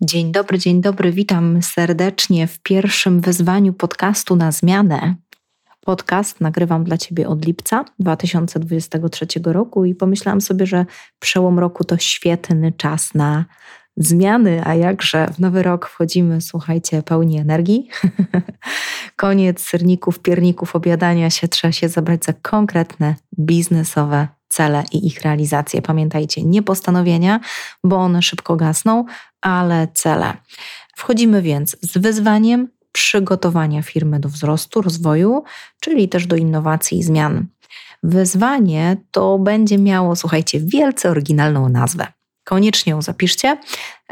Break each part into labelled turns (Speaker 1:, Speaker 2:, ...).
Speaker 1: Dzień dobry, dzień dobry. Witam serdecznie w pierwszym wyzwaniu podcastu na zmianę. Podcast nagrywam dla Ciebie od lipca 2023 roku i pomyślałam sobie, że przełom roku to świetny czas na zmiany, a jakże w nowy rok wchodzimy, słuchajcie, pełni energii. Koniec serników, pierników, obiadania się, trzeba się zabrać za konkretne biznesowe cele i ich realizację. Pamiętajcie, nie postanowienia, bo one szybko gasną, ale cele. Wchodzimy więc z wyzwaniem przygotowania firmy do wzrostu, rozwoju, czyli też do innowacji i zmian. Wyzwanie to będzie miało, słuchajcie, wielce oryginalną nazwę. Koniecznie ją zapiszcie,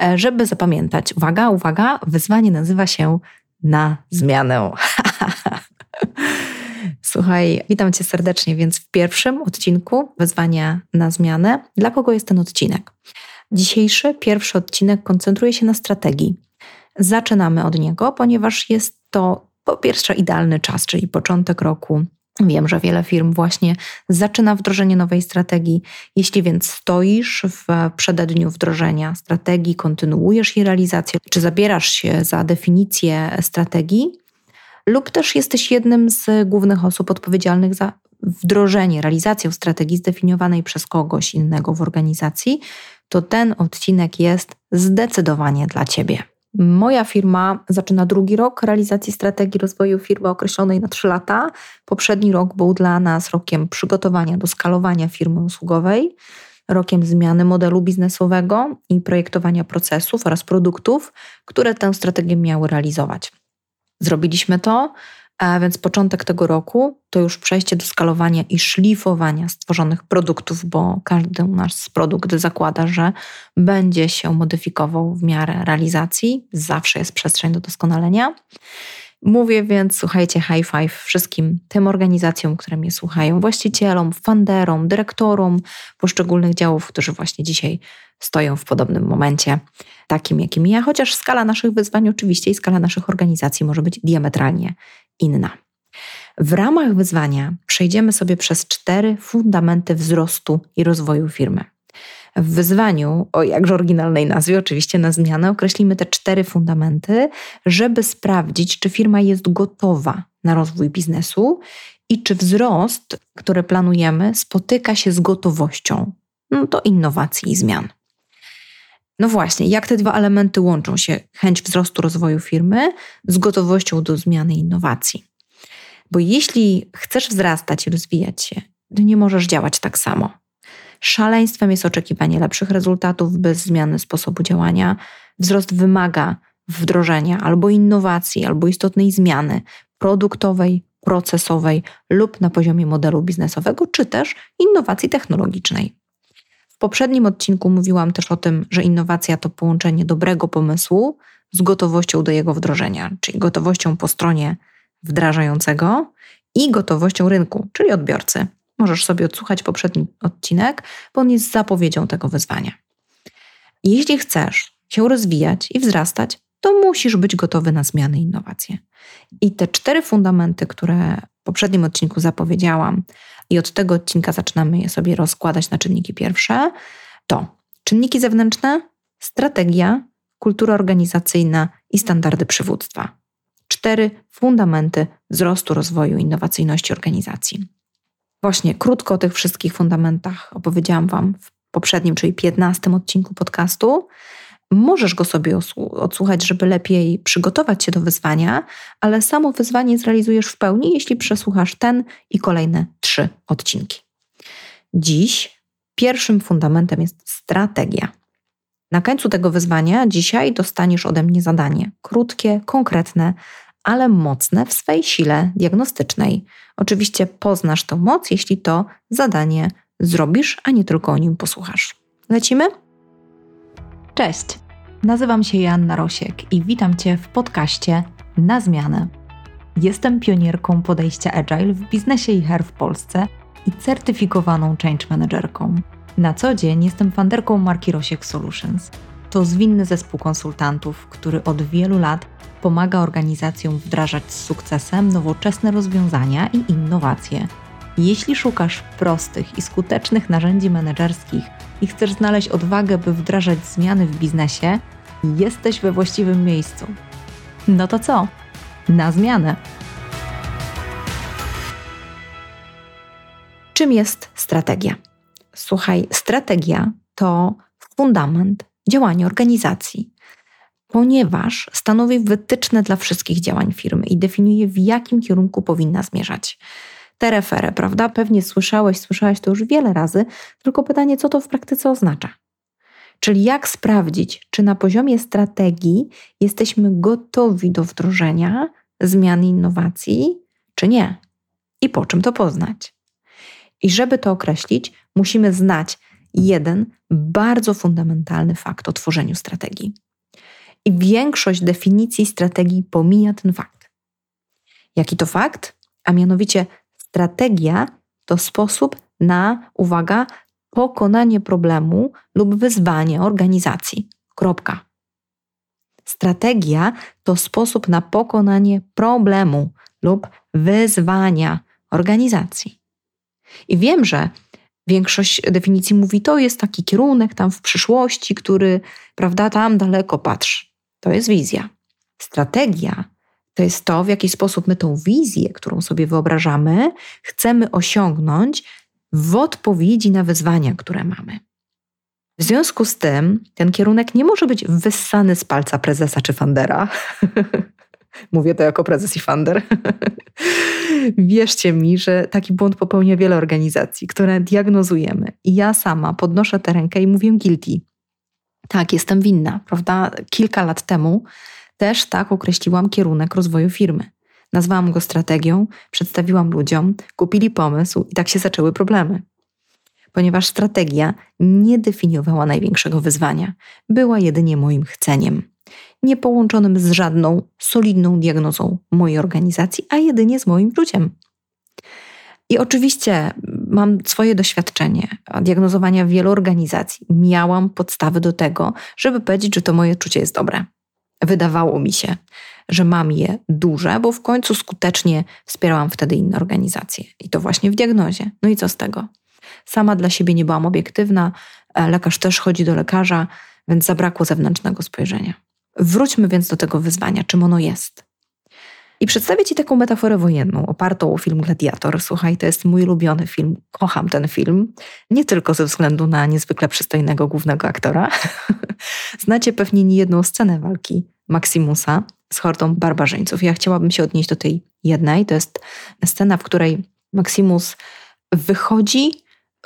Speaker 1: e, żeby zapamiętać. Uwaga, uwaga, wyzwanie nazywa się na zmianę. Słuchaj, witam Cię serdecznie, więc w pierwszym odcinku Wyzwania na zmianę. Dla kogo jest ten odcinek? Dzisiejszy, pierwszy odcinek koncentruje się na strategii. Zaczynamy od niego, ponieważ jest to po pierwsze idealny czas, czyli początek roku. Wiem, że wiele firm właśnie zaczyna wdrożenie nowej strategii. Jeśli więc stoisz w przededniu wdrożenia strategii, kontynuujesz jej realizację, czy zabierasz się za definicję strategii, lub też jesteś jednym z głównych osób odpowiedzialnych za wdrożenie, realizację strategii zdefiniowanej przez kogoś innego w organizacji, to ten odcinek jest zdecydowanie dla Ciebie. Moja firma zaczyna drugi rok realizacji strategii rozwoju firmy określonej na 3 lata. Poprzedni rok był dla nas rokiem przygotowania do skalowania firmy usługowej, rokiem zmiany modelu biznesowego i projektowania procesów oraz produktów, które tę strategię miały realizować. Zrobiliśmy to, a więc początek tego roku to już przejście do skalowania i szlifowania stworzonych produktów, bo każdy nasz produkt zakłada, że będzie się modyfikował w miarę realizacji. Zawsze jest przestrzeń do doskonalenia. Mówię więc, słuchajcie, high five wszystkim tym organizacjom, które mnie słuchają, właścicielom, funderom, dyrektorom poszczególnych działów, którzy właśnie dzisiaj stoją w podobnym momencie, takim jakim ja, chociaż skala naszych wyzwań oczywiście i skala naszych organizacji może być diametralnie inna. W ramach wyzwania przejdziemy sobie przez cztery fundamenty wzrostu i rozwoju firmy. W wyzwaniu, o jakże oryginalnej nazwie, oczywiście na zmianę, określimy te cztery fundamenty, żeby sprawdzić, czy firma jest gotowa na rozwój biznesu i czy wzrost, który planujemy, spotyka się z gotowością no, do innowacji i zmian. No właśnie, jak te dwa elementy łączą się? Chęć wzrostu rozwoju firmy z gotowością do zmiany innowacji. Bo jeśli chcesz wzrastać i rozwijać się, to nie możesz działać tak samo. Szaleństwem jest oczekiwanie lepszych rezultatów bez zmiany sposobu działania. Wzrost wymaga wdrożenia albo innowacji, albo istotnej zmiany produktowej, procesowej lub na poziomie modelu biznesowego, czy też innowacji technologicznej. W poprzednim odcinku mówiłam też o tym, że innowacja to połączenie dobrego pomysłu z gotowością do jego wdrożenia, czyli gotowością po stronie wdrażającego i gotowością rynku, czyli odbiorcy. Możesz sobie odsłuchać poprzedni odcinek, bo on jest zapowiedzią tego wyzwania. Jeśli chcesz się rozwijać i wzrastać, to musisz być gotowy na zmiany i innowacje. I te cztery fundamenty, które poprzednim odcinku zapowiedziałam, i od tego odcinka zaczynamy je sobie rozkładać na czynniki pierwsze, to czynniki zewnętrzne, strategia, kultura organizacyjna i standardy przywództwa. Cztery fundamenty wzrostu, rozwoju, innowacyjności organizacji. Właśnie krótko o tych wszystkich fundamentach opowiedziałam Wam w poprzednim, czyli 15 odcinku podcastu. Możesz go sobie odsłuchać, żeby lepiej przygotować się do wyzwania, ale samo wyzwanie zrealizujesz w pełni, jeśli przesłuchasz ten i kolejne trzy odcinki. Dziś pierwszym fundamentem jest strategia. Na końcu tego wyzwania dzisiaj dostaniesz ode mnie zadanie krótkie, konkretne, ale mocne w swej sile diagnostycznej. Oczywiście poznasz tę moc, jeśli to zadanie zrobisz, a nie tylko o nim posłuchasz. Lecimy? Cześć, nazywam się Joanna Rosiek i witam Cię w podcaście Na Zmianę. Jestem pionierką podejścia Agile w biznesie i HR w Polsce i certyfikowaną change managerką. Na co dzień jestem fanderką marki Rosiek Solutions. To zwinny zespół konsultantów, który od wielu lat pomaga organizacjom wdrażać z sukcesem nowoczesne rozwiązania i innowacje. Jeśli szukasz prostych i skutecznych narzędzi menedżerskich i chcesz znaleźć odwagę, by wdrażać zmiany w biznesie, jesteś we właściwym miejscu. No to co? Na zmianę. Czym jest strategia? Słuchaj, strategia to fundament działania organizacji, ponieważ stanowi wytyczne dla wszystkich działań firmy i definiuje, w jakim kierunku powinna zmierzać. Te refery, prawda? Pewnie słyszałeś, słyszałaś to już wiele razy, tylko pytanie, co to w praktyce oznacza? Czyli jak sprawdzić, czy na poziomie strategii jesteśmy gotowi do wdrożenia zmian innowacji, czy nie? I po czym to poznać? I żeby to określić, musimy znać jeden bardzo fundamentalny fakt o tworzeniu strategii. I większość definicji strategii pomija ten fakt. Jaki to fakt? A mianowicie strategia to sposób na, uwaga, pokonanie problemu lub wyzwanie organizacji. Kropka. Strategia to sposób na pokonanie problemu lub wyzwania organizacji. I wiem, że większość definicji mówi, to jest taki kierunek tam w przyszłości, który, prawda, tam daleko patrzy. To jest wizja. Strategia to jest to, w jaki sposób my tą wizję, którą sobie wyobrażamy, chcemy osiągnąć w odpowiedzi na wyzwania, które mamy. W związku z tym ten kierunek nie może być wyssany z palca prezesa czy Fandera. Mówię to jako prezes i Fander. Wierzcie mi, że taki błąd popełnia wiele organizacji, które diagnozujemy. I ja sama podnoszę tę rękę i mówię guilty. Tak, jestem winna, prawda? Kilka lat temu też tak określiłam kierunek rozwoju firmy. Nazwałam go strategią, przedstawiłam ludziom, kupili pomysł i tak się zaczęły problemy. Ponieważ strategia nie definiowała największego wyzwania, była jedynie moim chceniem, nie połączonym z żadną solidną diagnozą mojej organizacji, a jedynie z moim czuciem. I oczywiście mam swoje doświadczenie diagnozowania wielu organizacji. Miałam podstawy do tego, żeby powiedzieć, że to moje czucie jest dobre. Wydawało mi się, że mam je duże, bo w końcu skutecznie wspierałam wtedy inne organizacje. I to właśnie w diagnozie. No i co z tego? Sama dla siebie nie byłam obiektywna, e, lekarz też chodzi do lekarza, więc zabrakło zewnętrznego spojrzenia. Wróćmy więc do tego wyzwania, czym ono jest. I przedstawię Ci taką metaforę wojenną, opartą o film Gladiator. Słuchaj, to jest mój ulubiony film. Kocham ten film. Nie tylko ze względu na niezwykle przystojnego głównego aktora. Znacie pewnie niejedną scenę walki Maximusa z hordą barbarzyńców. Ja chciałabym się odnieść do tej jednej. To jest scena, w której Maximus wychodzi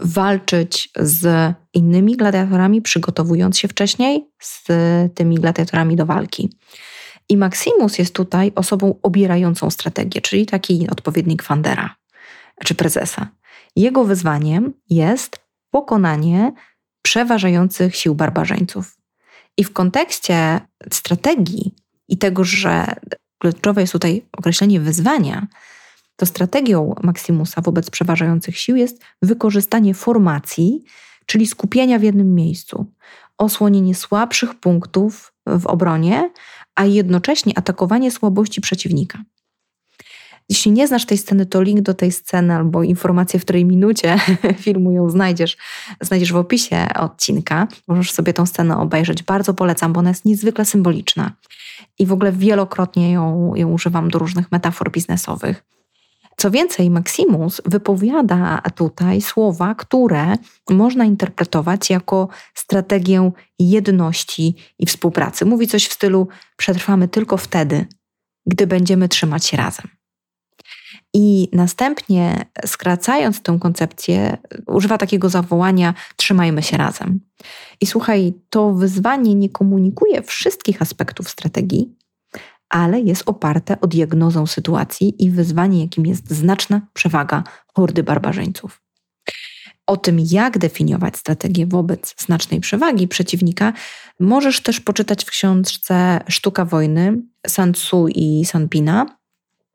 Speaker 1: walczyć z innymi gladiatorami, przygotowując się wcześniej z tymi gladiatorami do walki. I Maximus jest tutaj osobą obierającą strategię, czyli taki odpowiednik Fandera czy prezesa. Jego wyzwaniem jest pokonanie przeważających sił barbarzyńców. I w kontekście strategii i tego, że kluczowe jest tutaj określenie wyzwania, to strategią Maximusa wobec przeważających sił jest wykorzystanie formacji, czyli skupienia w jednym miejscu, osłonienie słabszych punktów w obronie, a jednocześnie atakowanie słabości przeciwnika. Jeśli nie znasz tej sceny, to link do tej sceny albo informacje, w której minucie filmu ją znajdziesz, znajdziesz w opisie odcinka. Możesz sobie tą scenę obejrzeć. Bardzo polecam, bo ona jest niezwykle symboliczna. I w ogóle wielokrotnie ją, ją używam do różnych metafor biznesowych. Co więcej, Maximus wypowiada tutaj słowa, które można interpretować jako strategię jedności i współpracy. Mówi coś w stylu: przetrwamy tylko wtedy, gdy będziemy trzymać się razem. I następnie, skracając tę koncepcję, używa takiego zawołania: trzymajmy się razem. I słuchaj, to wyzwanie nie komunikuje wszystkich aspektów strategii, ale jest oparte o diagnozę sytuacji i wyzwanie, jakim jest znaczna przewaga hordy barbarzyńców. O tym, jak definiować strategię wobec znacznej przewagi przeciwnika, możesz też poczytać w książce Sztuka wojny Sun Tzu i Sanpina.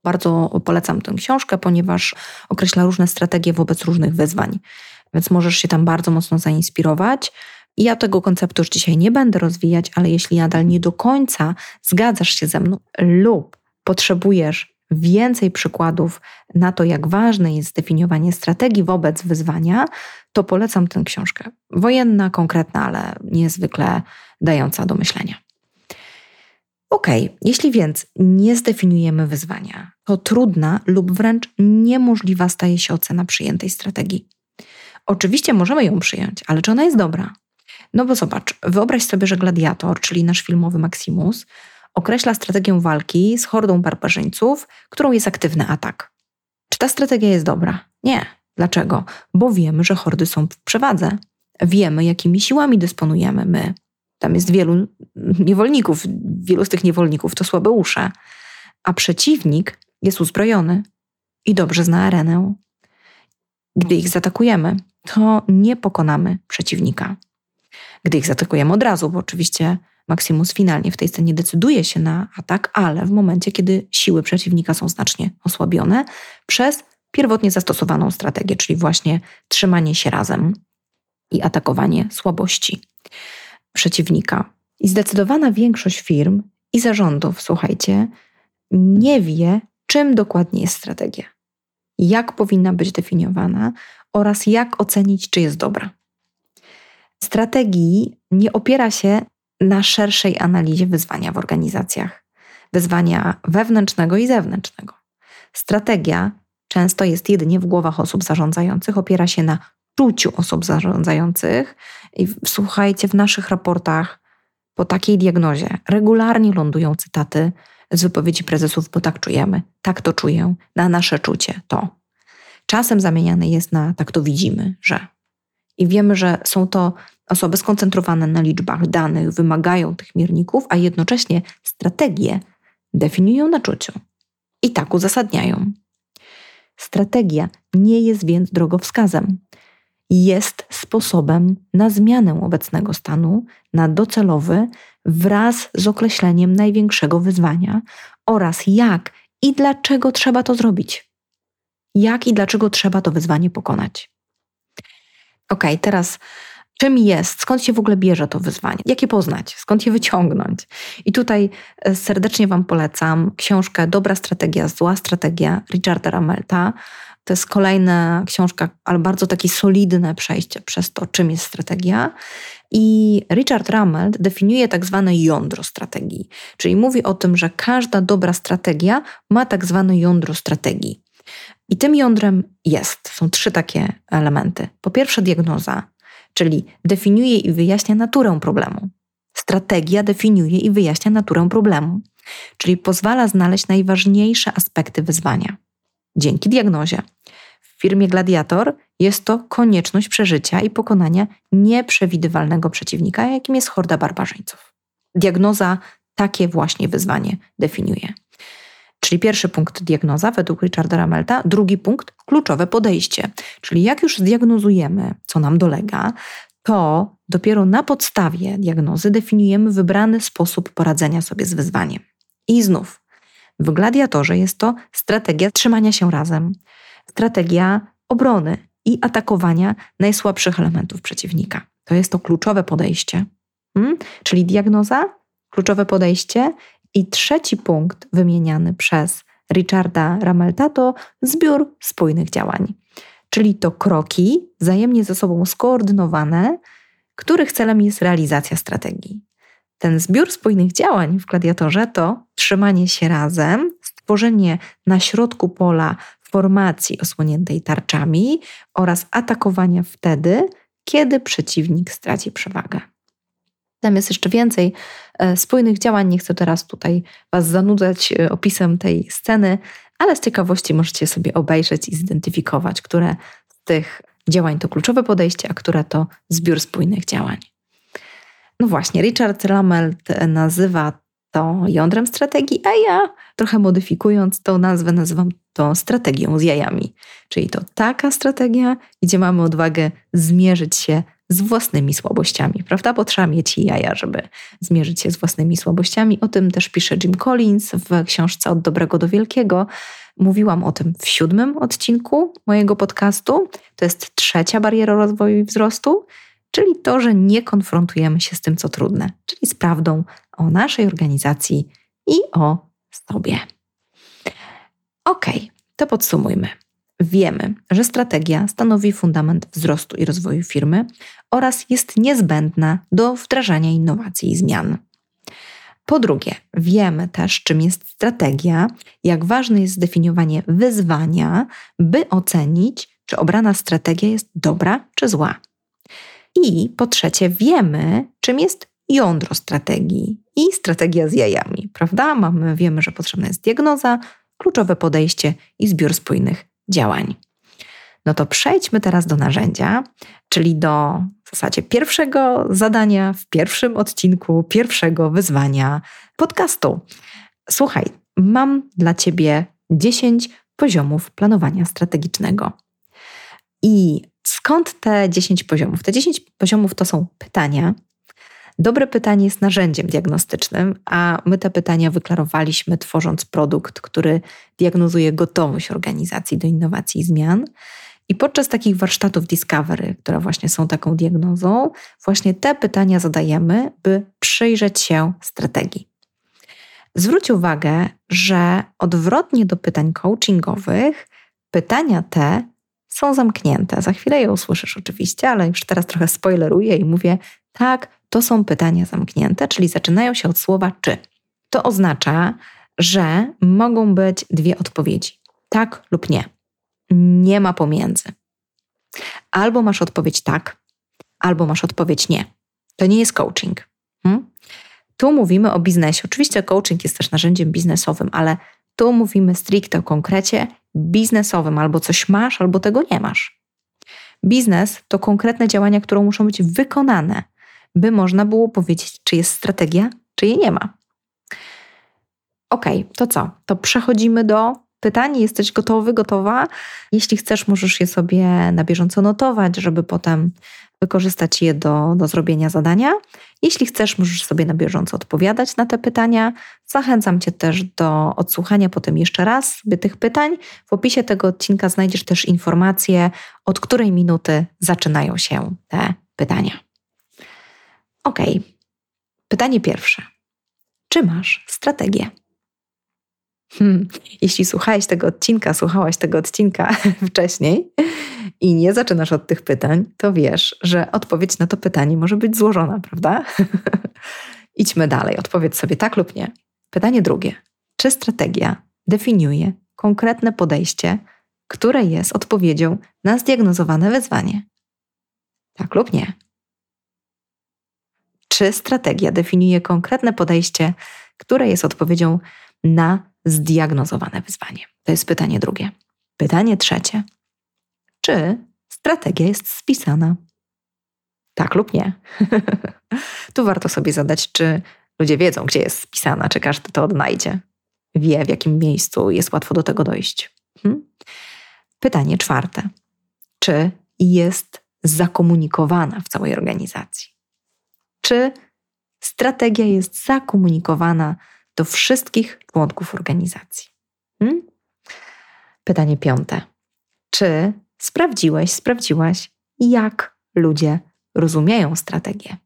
Speaker 1: Bardzo polecam tę książkę, ponieważ określa różne strategie wobec różnych wyzwań, więc możesz się tam bardzo mocno zainspirować. Ja tego konceptu już dzisiaj nie będę rozwijać, ale jeśli nadal nie do końca zgadzasz się ze mną lub potrzebujesz więcej przykładów na to, jak ważne jest zdefiniowanie strategii wobec wyzwania, to polecam tę książkę. Wojenna, konkretna, ale niezwykle dająca do myślenia. Ok, jeśli więc nie zdefiniujemy wyzwania, to trudna lub wręcz niemożliwa staje się ocena przyjętej strategii. Oczywiście możemy ją przyjąć, ale czy ona jest dobra? No bo zobacz, wyobraź sobie, że gladiator, czyli nasz filmowy Maximus, określa strategię walki z hordą barbarzyńców, którą jest aktywny atak. Czy ta strategia jest dobra? Nie. Dlaczego? Bo wiemy, że hordy są w przewadze. Wiemy, jakimi siłami dysponujemy my. Tam jest wielu niewolników, wielu z tych niewolników to słabe usze, a przeciwnik jest uzbrojony i dobrze zna arenę. Gdy ich zaatakujemy, to nie pokonamy przeciwnika. Gdy ich zaatakujemy od razu, bo oczywiście Maximus finalnie w tej scenie decyduje się na atak, ale w momencie, kiedy siły przeciwnika są znacznie osłabione przez pierwotnie zastosowaną strategię, czyli właśnie trzymanie się razem i atakowanie słabości przeciwnika. I zdecydowana większość firm i zarządów, słuchajcie, nie wie, czym dokładnie jest strategia, jak powinna być definiowana oraz jak ocenić, czy jest dobra. Strategii nie opiera się na szerszej analizie wyzwania w organizacjach, wyzwania wewnętrznego i zewnętrznego. Strategia często jest jedynie w głowach osób zarządzających, opiera się na czuciu osób zarządzających. I słuchajcie, w naszych raportach po takiej diagnozie regularnie lądują cytaty z wypowiedzi prezesów, bo tak czujemy, tak to czuję, na nasze czucie to. Czasem zamieniane jest na tak to widzimy, że. I wiemy, że są to osoby skoncentrowane na liczbach danych, wymagają tych mierników, a jednocześnie strategie definiują na czuciu i tak uzasadniają. Strategia nie jest więc drogowskazem. Jest sposobem na zmianę obecnego stanu, na docelowy, wraz z określeniem największego wyzwania oraz jak i dlaczego trzeba to zrobić. Jak i dlaczego trzeba to wyzwanie pokonać. Ok, teraz czym jest, skąd się w ogóle bierze to wyzwanie, jak je poznać, skąd je wyciągnąć. I tutaj e, serdecznie Wam polecam książkę Dobra strategia, zła strategia Richarda Ramelta. To jest kolejna książka, ale bardzo takie solidne przejście przez to, czym jest strategia. I Richard Rammelt definiuje tak zwane jądro strategii, czyli mówi o tym, że każda dobra strategia ma tak zwane jądro strategii. I tym jądrem jest, są trzy takie elementy. Po pierwsze, diagnoza, czyli definiuje i wyjaśnia naturę problemu. Strategia definiuje i wyjaśnia naturę problemu, czyli pozwala znaleźć najważniejsze aspekty wyzwania. Dzięki diagnozie. W firmie Gladiator jest to konieczność przeżycia i pokonania nieprzewidywalnego przeciwnika, jakim jest horda barbarzyńców. Diagnoza takie właśnie wyzwanie definiuje. Czyli pierwszy punkt diagnoza według Richarda Ramelta, drugi punkt kluczowe podejście. Czyli jak już zdiagnozujemy, co nam dolega, to dopiero na podstawie diagnozy definiujemy wybrany sposób poradzenia sobie z wyzwaniem. I znów, w gladiatorze jest to strategia trzymania się razem, strategia obrony i atakowania najsłabszych elementów przeciwnika. To jest to kluczowe podejście. Hmm? Czyli diagnoza, kluczowe podejście i trzeci punkt wymieniany przez Richarda Ramelta to zbiór spójnych działań, czyli to kroki wzajemnie ze sobą skoordynowane, których celem jest realizacja strategii. Ten zbiór spójnych działań w gladiatorze to trzymanie się razem, stworzenie na środku pola formacji osłoniętej tarczami oraz atakowania wtedy, kiedy przeciwnik straci przewagę. Tam jest jeszcze więcej e, spójnych działań. Nie chcę teraz tutaj Was zanudzać e, opisem tej sceny, ale z ciekawości możecie sobie obejrzeć i zidentyfikować, które z tych działań to kluczowe podejście, a które to zbiór spójnych działań. No właśnie, Richard Lammelt nazywa to jądrem strategii, a ja trochę modyfikując tą nazwę nazywam to strategią z jajami. Czyli to taka strategia, gdzie mamy odwagę zmierzyć się z własnymi słabościami, prawda? Bo trzeba mieć jaja, żeby zmierzyć się z własnymi słabościami. O tym też pisze Jim Collins w książce Od dobrego do wielkiego. Mówiłam o tym w siódmym odcinku mojego podcastu. To jest trzecia bariera rozwoju i wzrostu, czyli to, że nie konfrontujemy się z tym, co trudne, czyli z prawdą o naszej organizacji i o sobie. Ok, to podsumujmy. Wiemy, że strategia stanowi fundament wzrostu i rozwoju firmy oraz jest niezbędna do wdrażania innowacji i zmian. Po drugie, wiemy też, czym jest strategia, jak ważne jest zdefiniowanie wyzwania, by ocenić, czy obrana strategia jest dobra czy zła. I po trzecie, wiemy, czym jest jądro strategii i strategia z jajami, prawda? Mamy, wiemy, że potrzebna jest diagnoza, kluczowe podejście i zbiór spójnych działań. No to przejdźmy teraz do narzędzia, czyli do w zasadzie pierwszego zadania w pierwszym odcinku pierwszego wyzwania podcastu. Słuchaj, mam dla Ciebie 10 poziomów planowania strategicznego. I skąd te 10 poziomów? Te 10 poziomów to są pytania. Dobre pytanie jest narzędziem diagnostycznym, a my te pytania wyklarowaliśmy, tworząc produkt, który diagnozuje gotowość organizacji do innowacji i zmian. I podczas takich warsztatów Discovery, które właśnie są taką diagnozą, właśnie te pytania zadajemy, by przyjrzeć się strategii. Zwróć uwagę, że odwrotnie do pytań coachingowych, pytania te są zamknięte. Za chwilę je usłyszysz oczywiście, ale już teraz trochę spoileruję i mówię, tak, to są pytania zamknięte, czyli zaczynają się od słowa czy. To oznacza, że mogą być dwie odpowiedzi: tak lub nie. Nie ma pomiędzy. Albo masz odpowiedź tak, albo masz odpowiedź nie. To nie jest coaching. Hmm? Tu mówimy o biznesie. Oczywiście coaching jest też narzędziem biznesowym, ale tu mówimy stricte o konkrecie biznesowym. Albo coś masz, albo tego nie masz. Biznes to konkretne działania, które muszą być wykonane, by można było powiedzieć, czy jest strategia, czy jej nie ma. Ok, to co? To przechodzimy do pytań. Jesteś gotowy, gotowa? Jeśli chcesz, możesz je sobie na bieżąco notować, żeby potem wykorzystać je do, do zrobienia zadania. Jeśli chcesz, możesz sobie na bieżąco odpowiadać na te pytania. Zachęcam Cię też do odsłuchania potem jeszcze raz sobie tych pytań. W opisie tego odcinka znajdziesz też informacje, od której minuty zaczynają się te pytania. Ok. Pytanie pierwsze. Czy masz strategię? Hmm. Jeśli słuchałeś tego odcinka, słuchałaś tego odcinka wcześniej i nie zaczynasz od tych pytań, to wiesz, że odpowiedź na to pytanie może być złożona, prawda? Idźmy dalej, odpowiedz sobie tak lub nie. Pytanie drugie. Czy strategia definiuje konkretne podejście, które jest odpowiedzią na zdiagnozowane wyzwanie? Tak lub nie? Czy strategia definiuje konkretne podejście, które jest odpowiedzią na zdiagnozowane wyzwanie? To jest pytanie drugie. Pytanie trzecie. Czy strategia jest spisana? Tak lub nie? tu warto sobie zadać, czy ludzie wiedzą, gdzie jest spisana, czy każdy to odnajdzie. Wie, w jakim miejscu jest łatwo do tego dojść. Hmm? Pytanie czwarte. Czy jest zakomunikowana w całej organizacji? Czy strategia jest zakomunikowana do wszystkich członków organizacji. Hmm? Pytanie piąte. Czy sprawdziłeś, sprawdziłaś, jak ludzie rozumieją strategię?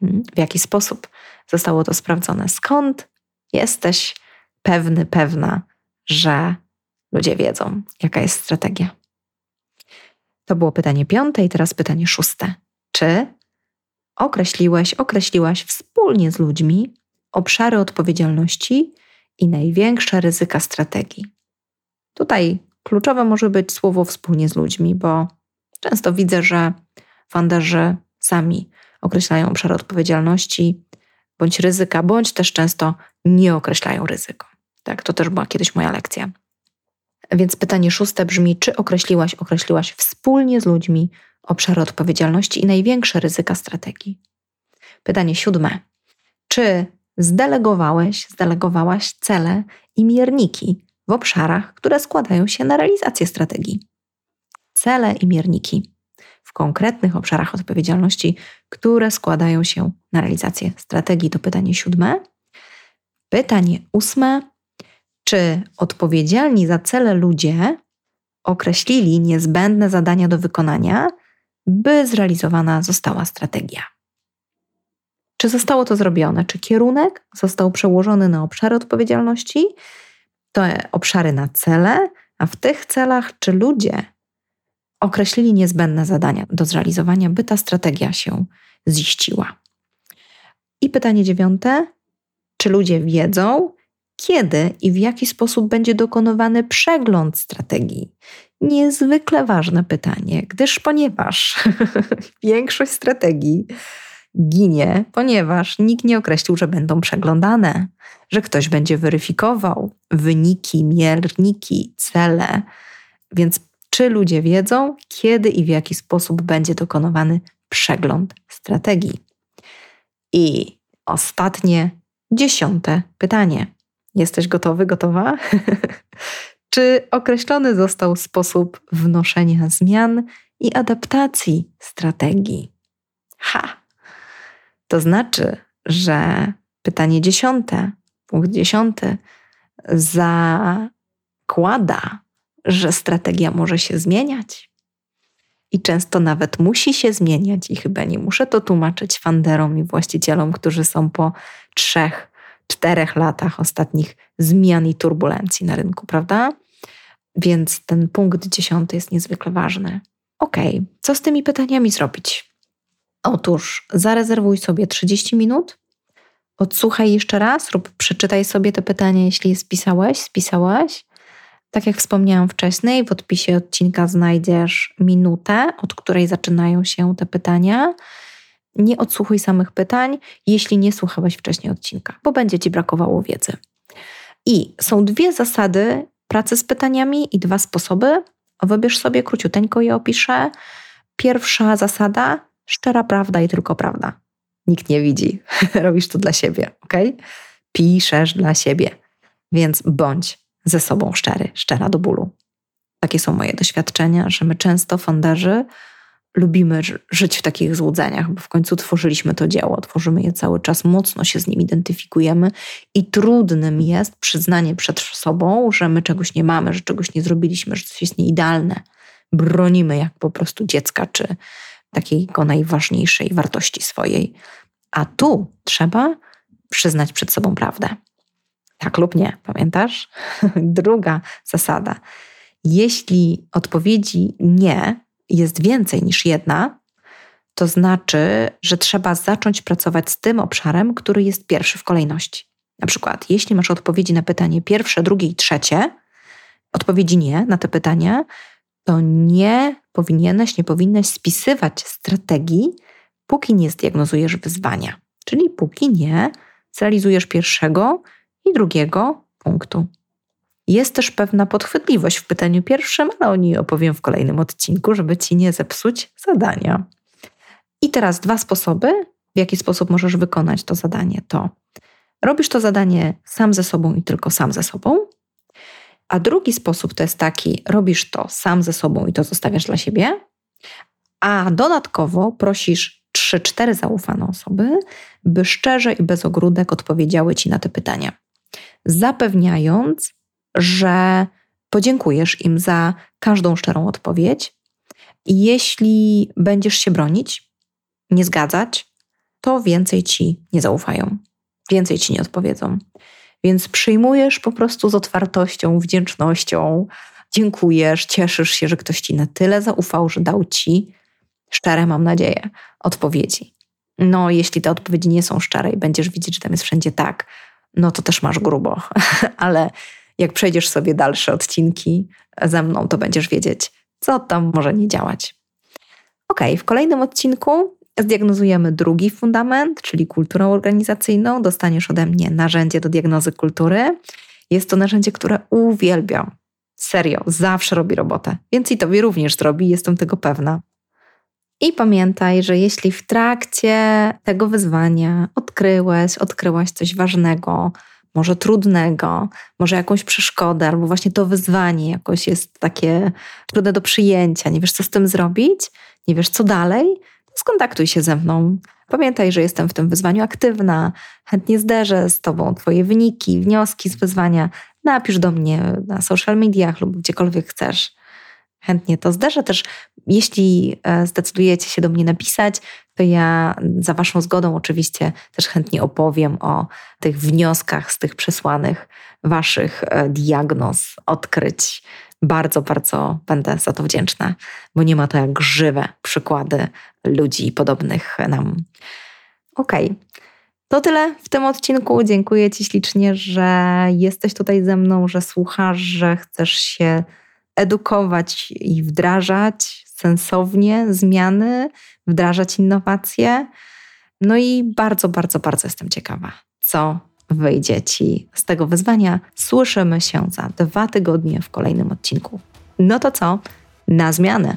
Speaker 1: Hmm? W jaki sposób zostało to sprawdzone? Skąd jesteś pewny, pewna, że ludzie wiedzą, jaka jest strategia? To było pytanie piąte i teraz pytanie szóste. Czy określiłeś, określiłaś wspólnie z ludzi obszary odpowiedzialności i największe ryzyka strategii. Tutaj kluczowe może być słowo wspólnie z ludźmi, bo często widzę, że funderzy sami określają obszary odpowiedzialności bądź ryzyka, bądź też często nie określają ryzyko. Tak, to też była kiedyś moja lekcja. Więc pytanie szóste brzmi: czy określiłaś, określiłaś wspólnie z ludźmi obszary odpowiedzialności i największe ryzyka strategii? Pytanie siódme: czy zdelegowałeś, zdelegowałaś cele i mierniki w obszarach, które składają się na realizację strategii. Cele i mierniki w konkretnych obszarach odpowiedzialności, które składają się na realizację strategii. To pytanie siódme. Pytanie ósme. Czy odpowiedzialni za cele ludzie określili niezbędne zadania do wykonania, by zrealizowana została strategia? Czy zostało to zrobione? Czy kierunek został przełożony na obszary odpowiedzialności, te obszary na cele, a w tych celach, czy ludzie określili niezbędne zadania do zrealizowania, by ta strategia się ziściła? I pytanie dziewiąte: czy ludzie wiedzą, kiedy i w jaki sposób będzie dokonywany przegląd strategii? Niezwykle ważne pytanie, gdyż ponieważ większość strategii ginie, ponieważ nikt nie określił, że będą przeglądane, że ktoś będzie weryfikował wyniki, mierniki, cele. Więc czy ludzie wiedzą, kiedy i w jaki sposób będzie dokonywany przegląd strategii? I ostatnie, dziesiąte pytanie. Jesteś gotowy, gotowa? Czy określony został sposób wnoszenia zmian i adaptacji strategii? Ha! To znaczy, że pytanie dziesiąte, punkt dziesiąty zakłada, że strategia może się zmieniać. I często nawet musi się zmieniać, i chyba nie muszę to tłumaczyć fanderom i właścicielom, którzy są po trzech, czterech latach ostatnich zmian i turbulencji na rynku, prawda? Więc ten punkt dziesiąty jest niezwykle ważny. Ok, co z tymi pytaniami zrobić? Otóż zarezerwuj sobie 30 minut, odsłuchaj jeszcze raz lub przeczytaj sobie te pytania, jeśli je spisałeś, spisałaś. Tak jak wspomniałam wcześniej, w odpisie odcinka znajdziesz minutę, od której zaczynają się te pytania. Nie odsłuchuj samych pytań, jeśli nie słuchałeś wcześniej odcinka, bo będzie ci brakowało wiedzy. I są dwie zasady pracy z pytaniami i dwa sposoby. Wybierz sobie, króciuteńko je opiszę. Pierwsza zasada Szczera prawda i tylko prawda. Nikt nie widzi. Robisz to dla siebie, ok? Piszesz dla siebie. Więc bądź ze sobą szczery, szczera do bólu. Takie są moje doświadczenia, że my często, fonderzy, lubimy żyć w takich złudzeniach, bo w końcu tworzyliśmy to dzieło, tworzymy je cały czas, mocno się z nim identyfikujemy i trudnym jest przyznanie przed sobą, że my czegoś nie mamy, że czegoś nie zrobiliśmy, że coś jest nieidealne. Bronimy jak po prostu dziecka czy, takiego najważniejszej wartości swojej. A tu trzeba przyznać przed sobą prawdę. Tak lub nie, pamiętasz? Druga zasada. Jeśli odpowiedzi nie jest więcej niż jedna, to znaczy, że trzeba zacząć pracować z tym obszarem, który jest pierwszy w kolejności. Na przykład, jeśli masz odpowiedzi na pytanie pierwsze, drugie i trzecie, odpowiedzi nie na te pytania, to nie powinieneś, nie powinnaś spisywać strategii, póki nie zdiagnozujesz wyzwania, czyli póki nie zrealizujesz pierwszego i drugiego punktu. Jest też pewna podchwytliwość w pytaniu pierwszym, ale o niej opowiem w kolejnym odcinku, żeby ci nie zepsuć zadania. I teraz dwa sposoby, w jaki sposób możesz wykonać to zadanie. To robisz to zadanie sam ze sobą i tylko sam ze sobą, a drugi sposób to jest taki: robisz to sam ze sobą i to zostawiasz dla siebie, a dodatkowo prosisz 3-4 zaufane osoby, by szczerze i bez ogródek odpowiedziały ci na te pytania, zapewniając, że podziękujesz im za każdą szczerą odpowiedź. Jeśli będziesz się bronić, nie zgadzać, to więcej ci nie zaufają, więcej ci nie odpowiedzą. Więc przyjmujesz po prostu z otwartością, wdzięcznością, dziękujesz, cieszysz się, że ktoś ci na tyle zaufał, że dał ci szczere, mam nadzieję, odpowiedzi. No, jeśli te odpowiedzi nie są szczere i będziesz widzieć, że tam jest wszędzie tak, no to też masz grubo. Ale jak przejdziesz sobie dalsze odcinki ze mną, to będziesz wiedzieć, co tam może nie działać. Ok, w kolejnym odcinku Zdiagnozujemy drugi fundament, czyli kulturę organizacyjną. Dostaniesz ode mnie narzędzie do diagnozy kultury. Jest to narzędzie, które uwielbiam. Serio, zawsze robi robotę, więc i tobie również zrobi, jestem tego pewna. I pamiętaj, że jeśli w trakcie tego wyzwania odkryłeś, odkryłaś coś ważnego, może trudnego, może jakąś przeszkodę, albo właśnie to wyzwanie jakoś jest takie trudne do przyjęcia, nie wiesz co z tym zrobić, nie wiesz co dalej, skontaktuj się ze mną. Pamiętaj, że jestem w tym wyzwaniu aktywna, chętnie zderzę z Tobą Twoje wyniki, wnioski z wyzwania. Napisz do mnie na social mediach lub gdziekolwiek chcesz. Chętnie to zderzę też. Jeśli e, zdecydujecie się do mnie napisać, to ja za Waszą zgodą oczywiście też chętnie opowiem o tych wnioskach z tych przesłanych Waszych e, diagnoz, odkryć, bardzo, bardzo będę za to wdzięczna, bo nie ma to jak żywe przykłady ludzi podobnych nam. Ok. To tyle w tym odcinku. Dziękuję Ci ślicznie, że jesteś tutaj ze mną, że słuchasz, że chcesz się edukować i wdrażać sensownie zmiany, wdrażać innowacje. No i bardzo, bardzo, bardzo jestem ciekawa, co wyjdzie Ci z tego wyzwania. Słyszymy się za dwa tygodnie w kolejnym odcinku. No to co? Na zmianę!